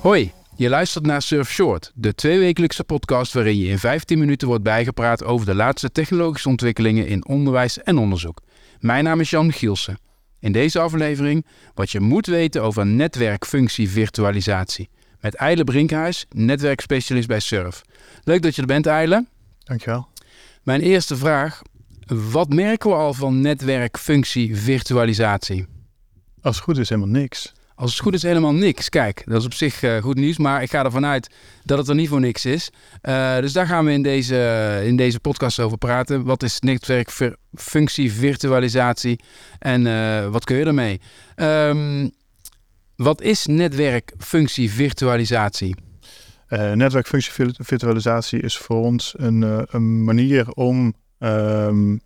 Hoi, je luistert naar Surf Short, de tweewekelijkse podcast waarin je in 15 minuten wordt bijgepraat over de laatste technologische ontwikkelingen in onderwijs en onderzoek. Mijn naam is Jan Gielsen. In deze aflevering wat je moet weten over netwerkfunctie virtualisatie. Met Eile Brinkhuis, netwerkspecialist bij Surf. Leuk dat je er bent, Eile. Dankjewel. Mijn eerste vraag. Wat merken we al van netwerkfunctie virtualisatie? Als het goed is, helemaal niks. Als het goed is, helemaal niks. Kijk, dat is op zich uh, goed nieuws, maar ik ga ervan uit dat het er niet voor niks is. Uh, dus daar gaan we in deze, in deze podcast over praten. Wat is netwerkfunctie virtualisatie en uh, wat kun je ermee? Um, wat is netwerkfunctie virtualisatie? Netwerkfunctie virtualisatie is voor ons een, een manier om um,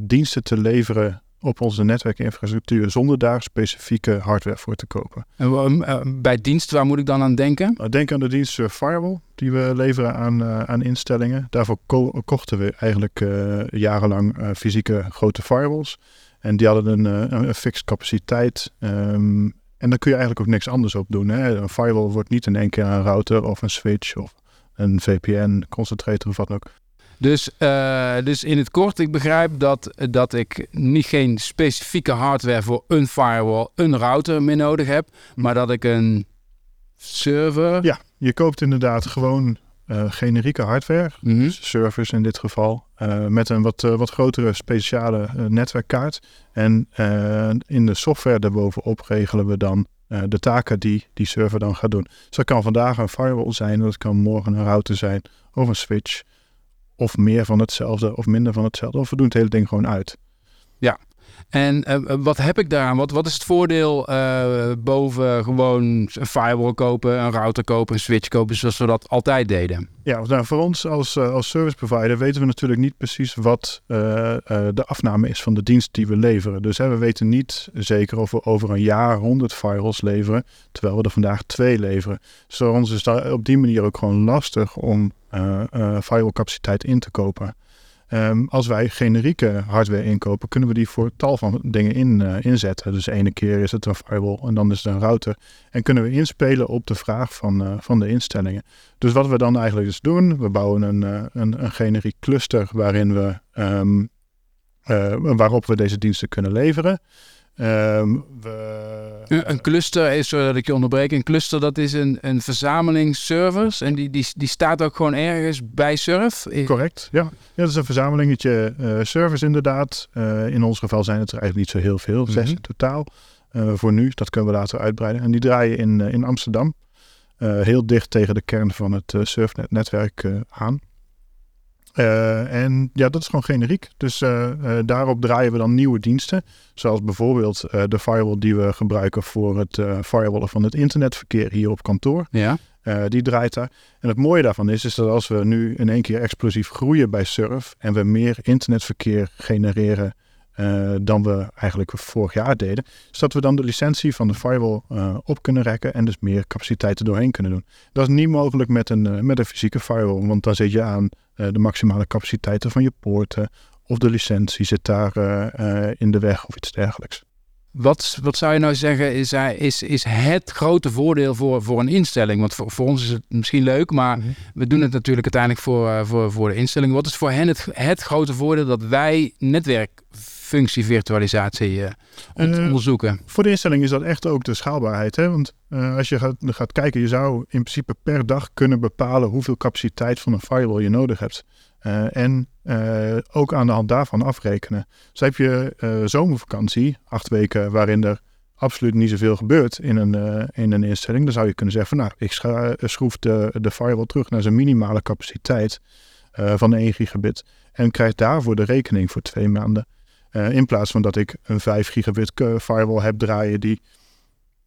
diensten te leveren op onze netwerkinfrastructuur zonder daar specifieke hardware voor te kopen. En uh, bij dienst, waar moet ik dan aan denken? Uh, denk aan de dienst Firewall, die we leveren aan, aan instellingen. Daarvoor ko kochten we eigenlijk jarenlang fysieke grote firewalls. En die hadden een, een, fixed capaciteit. Um, en daar kun je eigenlijk ook niks anders op doen. Hè? Een firewall wordt niet in één keer een router of een switch of een VPN, concentrator of wat ook. Dus, uh, dus in het kort, ik begrijp dat, dat ik niet geen specifieke hardware voor een firewall, een router meer nodig heb, maar dat ik een server. Ja, je koopt inderdaad gewoon uh, generieke hardware, mm -hmm. servers in dit geval, uh, met een wat, wat grotere speciale netwerkkaart. En in de software daarbovenop regelen we dan de taken die die server dan gaat doen. Dus dat kan vandaag een firewall zijn, dat kan morgen een router zijn of een switch of meer van hetzelfde of minder van hetzelfde. Of we doen het hele ding gewoon uit. Ja. En uh, wat heb ik daaraan? Wat, wat is het voordeel uh, boven gewoon een firewall kopen, een router kopen, een switch kopen, zoals we dat altijd deden? Ja, nou, voor ons als, uh, als service provider weten we natuurlijk niet precies wat de afname is van de dienst die we leveren. Dus hè, we weten niet zeker of we over een jaar 100 firewalls leveren, terwijl we er vandaag twee leveren. Dus voor ons is dat op die manier ook gewoon lastig om firewall capaciteit in te kopen. Um, als wij generieke hardware inkopen, kunnen we die voor tal van dingen in, uh, inzetten. Dus ene keer is het een firewall en dan is het een router. En kunnen we inspelen op de vraag van, uh, van de instellingen. Dus wat we dan eigenlijk dus doen, we bouwen een, uh, een, een generiek cluster waarin we, um, waarop we deze diensten kunnen leveren. Um, we, een cluster is, zodat ik je onderbreek, een cluster dat is een, een verzameling servers en die, die, die staat ook gewoon ergens bij Surf? Correct, ja. ja dat is een verzamelingetje uh, servers inderdaad. Uh, in ons geval zijn het er eigenlijk niet zo heel veel, mm -hmm. zes in totaal uh, voor nu. Dat kunnen we later uitbreiden. En die draaien in, in Amsterdam, heel dicht tegen de kern van het Surfnet-netwerk aan. Uh, en ja, dat is gewoon generiek. Dus uh, uh, daarop draaien we dan nieuwe diensten. Zoals bijvoorbeeld de firewall die we gebruiken voor het firewallen van het internetverkeer hier op kantoor. Ja. die draait daar. En het mooie daarvan is, is dat als we nu in één keer explosief groeien bij Surf en we meer internetverkeer genereren dan we eigenlijk vorig jaar deden. Dus dat we dan de licentie van de firewall op kunnen rekken en dus meer capaciteiten doorheen kunnen doen. Dat is niet mogelijk met een, met een fysieke firewall, want dan zit je aan de maximale capaciteiten van je poorten of de licentie zit daar in de weg of iets dergelijks. Wat, wat zou je nou zeggen is, is, is het grote voordeel voor, voor een instelling? Want voor, voor ons is het misschien leuk, maar mm -hmm. we doen het natuurlijk uiteindelijk voor, voor, voor de instelling. Wat is voor hen het, het grote voordeel dat wij netwerkfunctie virtualisatie uh, onderzoeken? Uh, voor de instelling is dat echt ook de schaalbaarheid. Hè? Want uh, als je gaat, gaat kijken, je zou in principe per dag kunnen bepalen hoeveel capaciteit van een firewall je nodig hebt. Uh, en uh, ook aan de hand daarvan afrekenen. Dus heb je uh, zomervakantie, acht weken, waarin er absoluut niet zoveel gebeurt in een, in een instelling. Dan zou je kunnen zeggen van nou, ik schroef de, de firewall terug naar zijn minimale capaciteit van 1 gigabit. En krijg daarvoor de rekening voor twee maanden. In plaats van dat ik een 5 gigabit firewall heb draaien die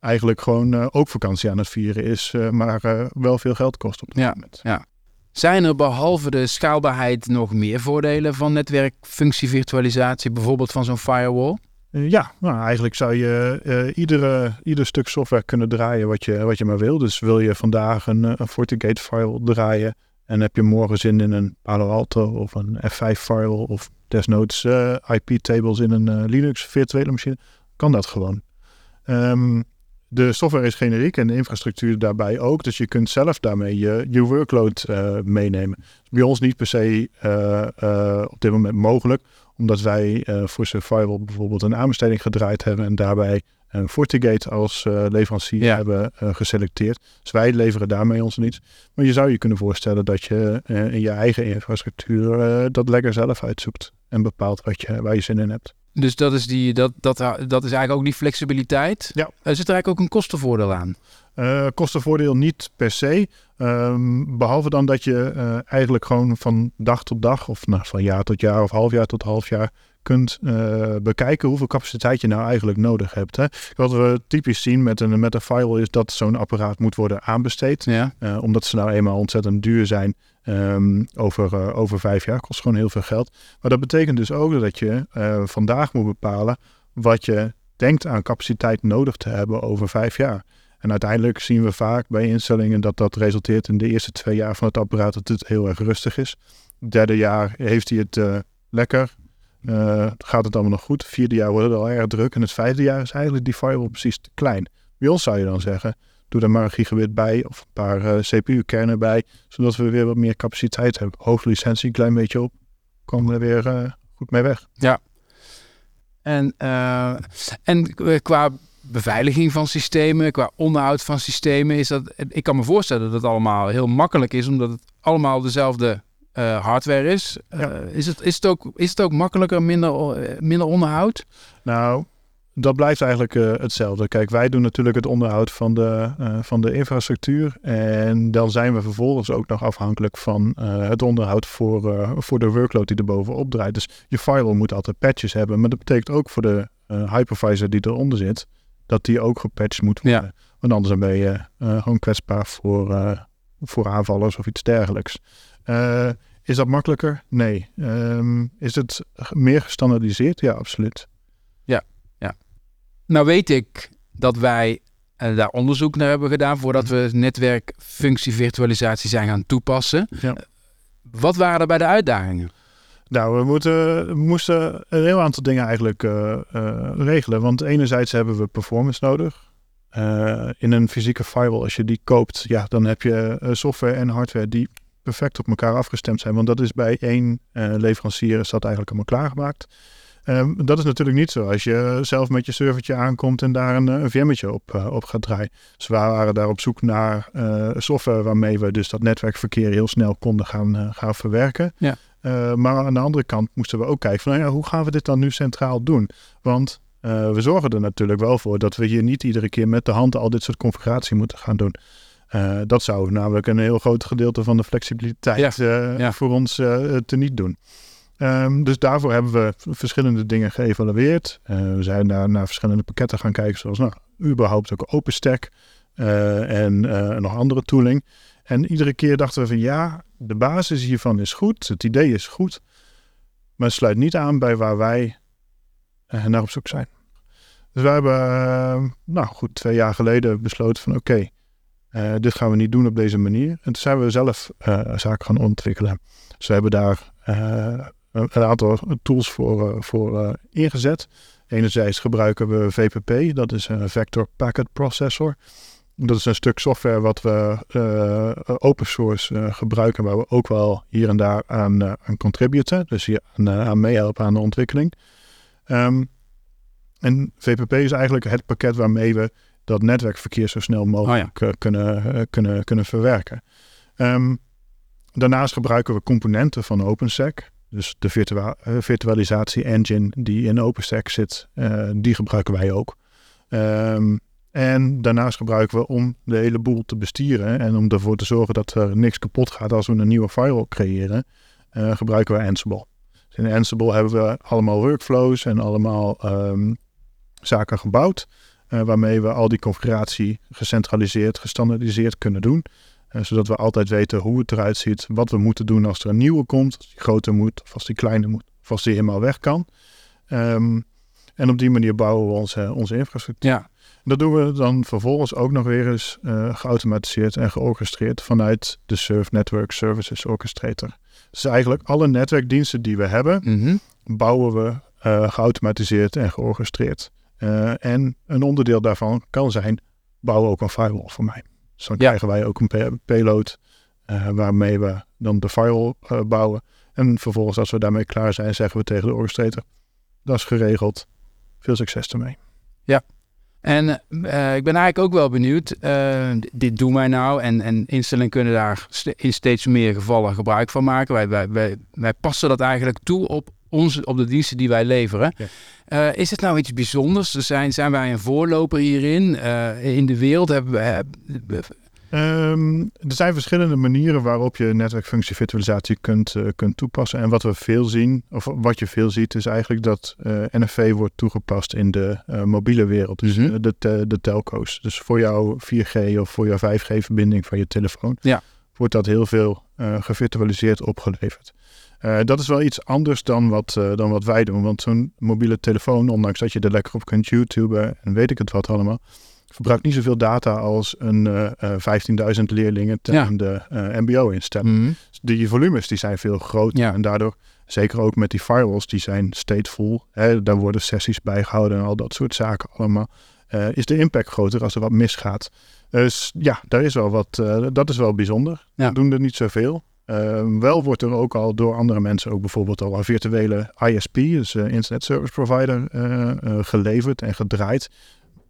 eigenlijk gewoon ook vakantie aan het vieren is, maar wel veel geld kost op het ja, moment. Ja. Zijn er behalve de schaalbaarheid nog meer voordelen van netwerkfunctievirtualisatie, bijvoorbeeld van zo'n firewall? Ja, nou, eigenlijk zou je uh, iedere, ieder stuk software kunnen draaien wat je, wat je maar wil. Dus wil je vandaag een, een FortiGate firewall draaien en heb je morgen zin in een Palo Alto of een F5 firewall of desnoods uh, IP-tables in een Linux virtuele machine, kan dat gewoon. Ehm, de software is generiek en de infrastructuur daarbij ook. Dus je kunt zelf daarmee je, je workload meenemen. bij ons niet per se op dit moment mogelijk, omdat wij voor Survival bijvoorbeeld een aanbesteding gedraaid hebben en daarbij FortiGate als uh, leverancier hebben uh, geselecteerd. Dus wij leveren daarmee ons niets. Maar je zou je kunnen voorstellen dat je uh, in je eigen infrastructuur dat lekker zelf uitzoekt. En bepaalt wat je, waar je zin in hebt. Dus dat is, die, dat, dat, dat is eigenlijk ook die flexibiliteit. Ja. zit er eigenlijk ook een kostenvoordeel aan? kostenvoordeel niet per se. Um, behalve dan dat je eigenlijk gewoon van dag tot dag, of nou, van jaar tot jaar, of half jaar tot half jaar, kunt uh, bekijken hoeveel capaciteit je nou eigenlijk nodig hebt. Hè. Wat we typisch zien met een, met een firewall is dat zo'n apparaat moet worden aanbesteed. Ja. Uh, omdat ze nou eenmaal ontzettend duur zijn. Um, over, uh, over vijf jaar kost gewoon heel veel geld. Maar dat betekent dus ook dat je vandaag moet bepalen wat je denkt aan capaciteit nodig te hebben over vijf jaar. En uiteindelijk zien we vaak bij instellingen dat dat resulteert in de eerste twee jaar van het apparaat dat het heel erg rustig is. Derde jaar heeft hij het lekker, uh, gaat het allemaal nog goed. Het vierde jaar wordt het al erg druk. En het vijfde jaar is eigenlijk die firewall precies te klein. Bij ons zou je dan zeggen, doe er maar een gigabit bij of een paar uh, CPU-kernen bij, zodat we weer wat meer capaciteit hebben. Hoge licentie, een klein beetje op, komen we er weer uh, goed mee weg. Ja. En, en qua beveiliging van systemen, qua onderhoud van systemen, is dat, ik kan me voorstellen dat het allemaal heel makkelijk is, omdat het allemaal dezelfde uh, hardware is. Uh, is, het, is, het ook, is het ook makkelijker, minder, eh, minder onderhoud? Nou, dat blijft eigenlijk uh, hetzelfde. Kijk, wij doen natuurlijk het onderhoud van de, van de infrastructuur. En dan zijn we vervolgens ook nog afhankelijk van het onderhoud voor, voor de workload die er bovenop draait. Dus je firewall moet altijd patches hebben. Maar dat betekent ook voor de hypervisor die eronder zit, dat die ook gepatcht moet worden. Ja. Want anders ben je gewoon kwetsbaar voor, voor aanvallers of iets dergelijks. Uh, is dat makkelijker? Nee. Um, is het meer gestandardiseerd? Ja, absoluut. Ja, ja. Nou weet ik dat wij uh, daar onderzoek naar hebben gedaan voordat we netwerkfunctievirtualisatie zijn gaan toepassen. Ja. Wat waren er bij de uitdagingen? Nou, we, moeten, we moesten een heel aantal dingen eigenlijk uh, regelen. Want enerzijds hebben we performance nodig. in een fysieke firewall, als je die koopt, ja, dan heb je software en hardware die perfect op elkaar afgestemd zijn. Want dat is bij één uh, leverancier is dat eigenlijk allemaal klaargemaakt. Um, dat is natuurlijk niet zo als je zelf met je servertje aankomt en daar een, een VM'tje op, uh, op gaat draaien. Dus we waren daar op zoek naar uh, software waarmee we dus dat netwerkverkeer heel snel konden gaan, gaan verwerken. Ja. maar aan de andere kant moesten we ook kijken van nou ja, hoe gaan we dit dan nu centraal doen? Want we zorgen er natuurlijk wel voor dat we hier niet iedere keer met de hand al dit soort configuratie moeten gaan doen. Uh, dat zou namelijk een heel groot gedeelte van de flexibiliteit ja, uh, voor ons te niet doen. Um, dus daarvoor hebben we verschillende dingen geëvalueerd. we zijn naar, naar verschillende pakketten gaan kijken, zoals nou, überhaupt ook OpenStack en nog andere tooling. En iedere keer dachten we van ja, de basis hiervan is goed, het idee is goed, maar het sluit niet aan bij waar wij naar op zoek zijn. Dus wij hebben, nou goed, twee jaar geleden besloten van oké, uh, dit gaan we niet doen op deze manier. En toen zijn we zelf uh, zaken gaan ontwikkelen. Dus we hebben daar uh, een aantal tools voor, voor ingezet. Enerzijds gebruiken we VPP, dat is een Vector Packet Processor. Dat is een stuk software wat we open source gebruiken, waar we ook wel hier en daar aan, aan contributen. Dus hier aan, meehelpen aan de ontwikkeling. Um, en VPP is eigenlijk het pakket waarmee we dat netwerkverkeer zo snel mogelijk oh kunnen, uh, kunnen, kunnen verwerken. Um, daarnaast gebruiken we componenten van OpenStack. Dus de virtua uh, virtualisatie engine die in OpenStack zit, uh, die gebruiken wij ook. Um, en daarnaast gebruiken we om de hele boel te bestieren en om ervoor te zorgen dat er niks kapot gaat als we een nieuwe firewall creëren, gebruiken we Ansible. Dus in Ansible hebben we allemaal workflows en allemaal um, zaken gebouwd. Uh, waarmee we al die configuratie gecentraliseerd, gestandardiseerd kunnen doen. Uh, zodat we altijd weten hoe het eruit ziet, wat we moeten doen als er een nieuwe komt, als die groter moet, of als die kleiner moet, of als die helemaal weg kan. Um, en op die manier bouwen we onze, onze infrastructuur. Ja. Dat doen we dan vervolgens ook nog weer eens uh, geautomatiseerd en georchestreerd vanuit de Surf Network Services Orchestrator. Dus eigenlijk alle netwerkdiensten die we hebben, mm bouwen we geautomatiseerd en georchestreerd. En een onderdeel daarvan kan zijn, bouw ook een firewall voor mij. Dus dan krijgen wij ook een payload waarmee we dan de firewall bouwen. En vervolgens als we daarmee klaar zijn, zeggen we tegen de orchestrator, dat is geregeld. Veel succes ermee. Ja, en ik ben eigenlijk ook wel benieuwd. Dit doen wij nou en, en instellingen kunnen daar in steeds meer gevallen gebruik van maken. Wij, wij, wij, wij passen dat eigenlijk toe op, onze, op de diensten die wij leveren. Ja. Uh, is het nou iets bijzonders? Zijn, zijn wij een voorloper hierin? in de wereld hebben we, Um, er zijn verschillende manieren waarop je netwerkfunctie virtualisatie kunt, uh, kunt toepassen. En wat we veel zien, of wat je veel ziet, is eigenlijk dat eh, NFV wordt toegepast in de mobiele wereld. Dus mm -hmm. de, de telco's. Dus voor jouw 4G of voor jouw 5G-verbinding van je telefoon ja. wordt dat heel veel gevirtualiseerd opgeleverd. Dat is wel iets anders dan wat, dan wat wij doen. Want zo'n mobiele telefoon, ondanks dat je er lekker op kunt YouTuben en weet ik het wat allemaal verbruikt niet zoveel data als een uh, uh, 15.000 leerlingen ten de MBO-instelling. Mm dus die volumes die zijn veel groter ja. en daardoor, zeker ook met die firewalls, die zijn stateful. Hè, daar worden sessies bijgehouden en al dat soort zaken allemaal. Is de impact groter als er wat misgaat. Dus ja, daar is wel wat, dat is wel bijzonder. Ja. We doen er niet zoveel. Uh, wel wordt er ook al door andere mensen ook bijvoorbeeld al een virtuele ISP, dus Internet Service Provider, geleverd en gedraaid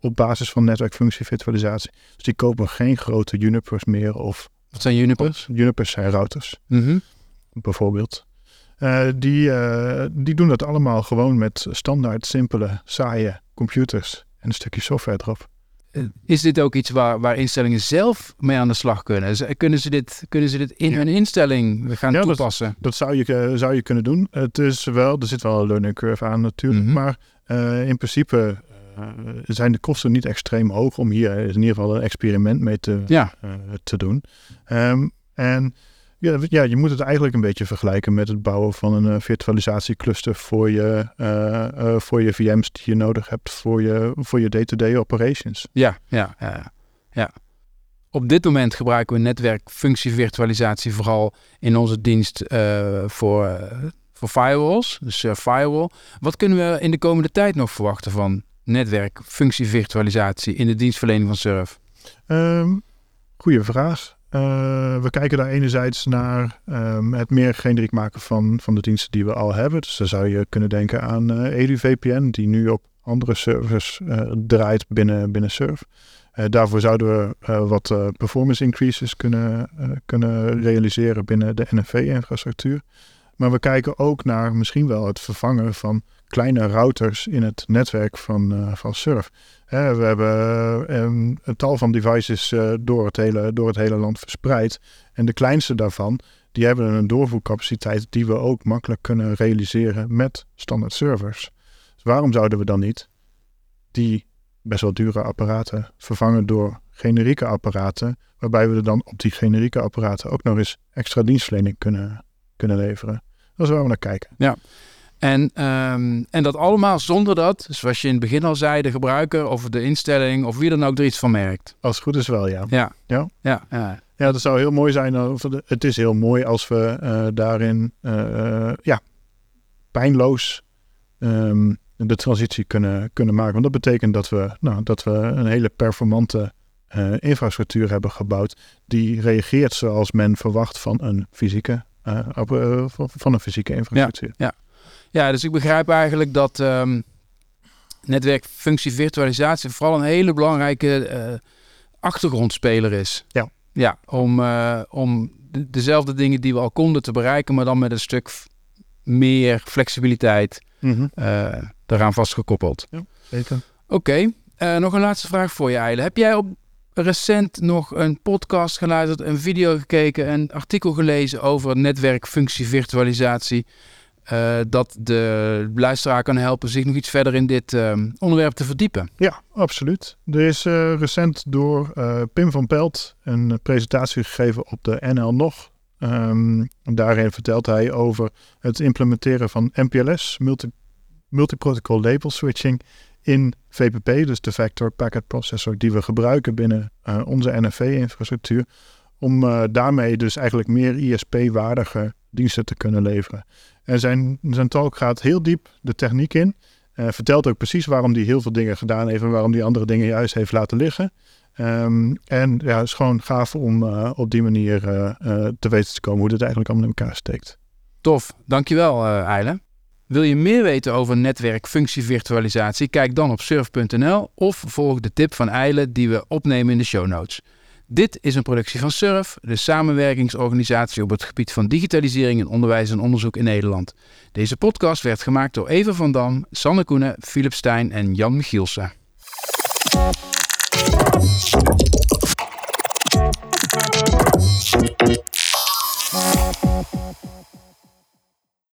op basis van netwerkfunctie virtualisatie. Dus die kopen geen grote Junipers meer of... Wat zijn Junipers? Junipers zijn routers, mm bijvoorbeeld. Die, die doen dat allemaal gewoon met standaard, simpele, saaie computers en een stukje software erop. Eh, is dit ook iets waar, waar instellingen zelf mee aan de slag kunnen? Kunnen ze dit, kunnen ze dit in hun instelling gaan toepassen? Dat, dat, zou, je, zou je kunnen doen. Het is wel, er zit wel een learning curve aan natuurlijk. Mhm. Maar uh, in principe uh, zijn de kosten niet extreem hoog om hier in ieder geval een experiment mee te, ja. uh, te doen. Um, en ja, ja, je moet het eigenlijk een beetje vergelijken met het bouwen van een uh, virtualisatiecluster voor je, voor je VM's die je nodig hebt voor je, voor je day-to-day operations. Ja, ja, ja, ja. Op dit moment gebruiken we netwerkfunctievirtualisatie vooral in onze dienst voor, voor firewalls, dus firewall. Wat kunnen we in de komende tijd nog verwachten van netwerk, functievirtualisatie in de dienstverlening van Surf? Um, goeie vraag. Uh, we kijken daar enerzijds naar um, het meer generiek maken van, van de diensten die we al hebben. Dus dan zou je kunnen denken aan eh, EduVPN, die nu op andere servers uh, draait binnen, binnen Surf. daarvoor zouden we wat performance increases kunnen, kunnen realiseren binnen de NFV-infrastructuur. Maar we kijken ook naar misschien wel het vervangen van kleine routers in het netwerk van, uh, van Surf. we hebben um, een tal van devices uh, door, het hele, door het hele land verspreid. En de kleinste daarvan, die hebben een doorvoercapaciteit die we ook makkelijk kunnen realiseren met standaard servers. Dus waarom zouden we dan niet die best wel dure apparaten vervangen door generieke apparaten, waarbij we er dan op die generieke apparaten ook nog eens extra dienstverlening kunnen, kunnen leveren? Dat is waar we naar kijken. Ja. En, ehm, en dat allemaal zonder dat, zoals je in het begin al zei, de gebruiker of de instelling of wie dan ook er iets van merkt. Als het goed is wel, ja. Ja. Ja, ja, ja. ja dat zou heel mooi zijn. Of het is heel mooi als we uh, daarin uh, ja, pijnloos um, de transitie kunnen, kunnen maken. Want dat betekent dat we, nou, dat we een hele performante uh, infrastructuur hebben gebouwd die reageert zoals men verwacht van een fysieke, van een fysieke infrastructuur. Ja, ja. Ja, dus ik begrijp eigenlijk dat um, netwerkfunctie virtualisatie vooral een hele belangrijke uh, achtergrondspeler is. Ja. Ja, om, uh, om dezelfde dingen die we al konden te bereiken, maar dan met een stuk meer flexibiliteit mm -hmm. uh, eraan vastgekoppeld. Ja, zeker. Oké, okay. nog een laatste vraag voor je, Eile. Heb jij op recent nog een podcast geluisterd, een video gekeken, een artikel gelezen over netwerkfunctie virtualisatie? Uh, dat de luisteraar kan helpen zich nog iets verder in dit uh, onderwerp te verdiepen. Ja, absoluut. Er is uh, recent door Pim van Pelt een presentatie gegeven op de NL Nog. Um, daarin vertelt hij over het implementeren van MPLS, multi multiprotocol label switching, in VPP, dus de Vector Packet Processor, die we gebruiken binnen onze NFV-infrastructuur. Om daarmee dus eigenlijk meer ISP-waardige diensten te kunnen leveren. En zijn, zijn talk gaat heel diep de techniek in. Uh, vertelt ook precies waarom hij heel veel dingen gedaan heeft en waarom hij andere dingen juist heeft laten liggen. Um, en ja, het is gewoon gaaf om uh, op die manier uh, te weten te komen hoe dit eigenlijk allemaal in elkaar steekt. Tof, dankjewel uh, Eile. Wil je meer weten over netwerkfunctievirtualisatie? Kijk dan op surf.nl of volg de tip van Eile die we opnemen in de show notes. Dit is een productie van SURF, de samenwerkingsorganisatie op het gebied van digitalisering in onderwijs en onderzoek in Nederland. Deze podcast werd gemaakt door Eva van Dam, Sanne Koenen, Philip Stijn en Jan Michielsen.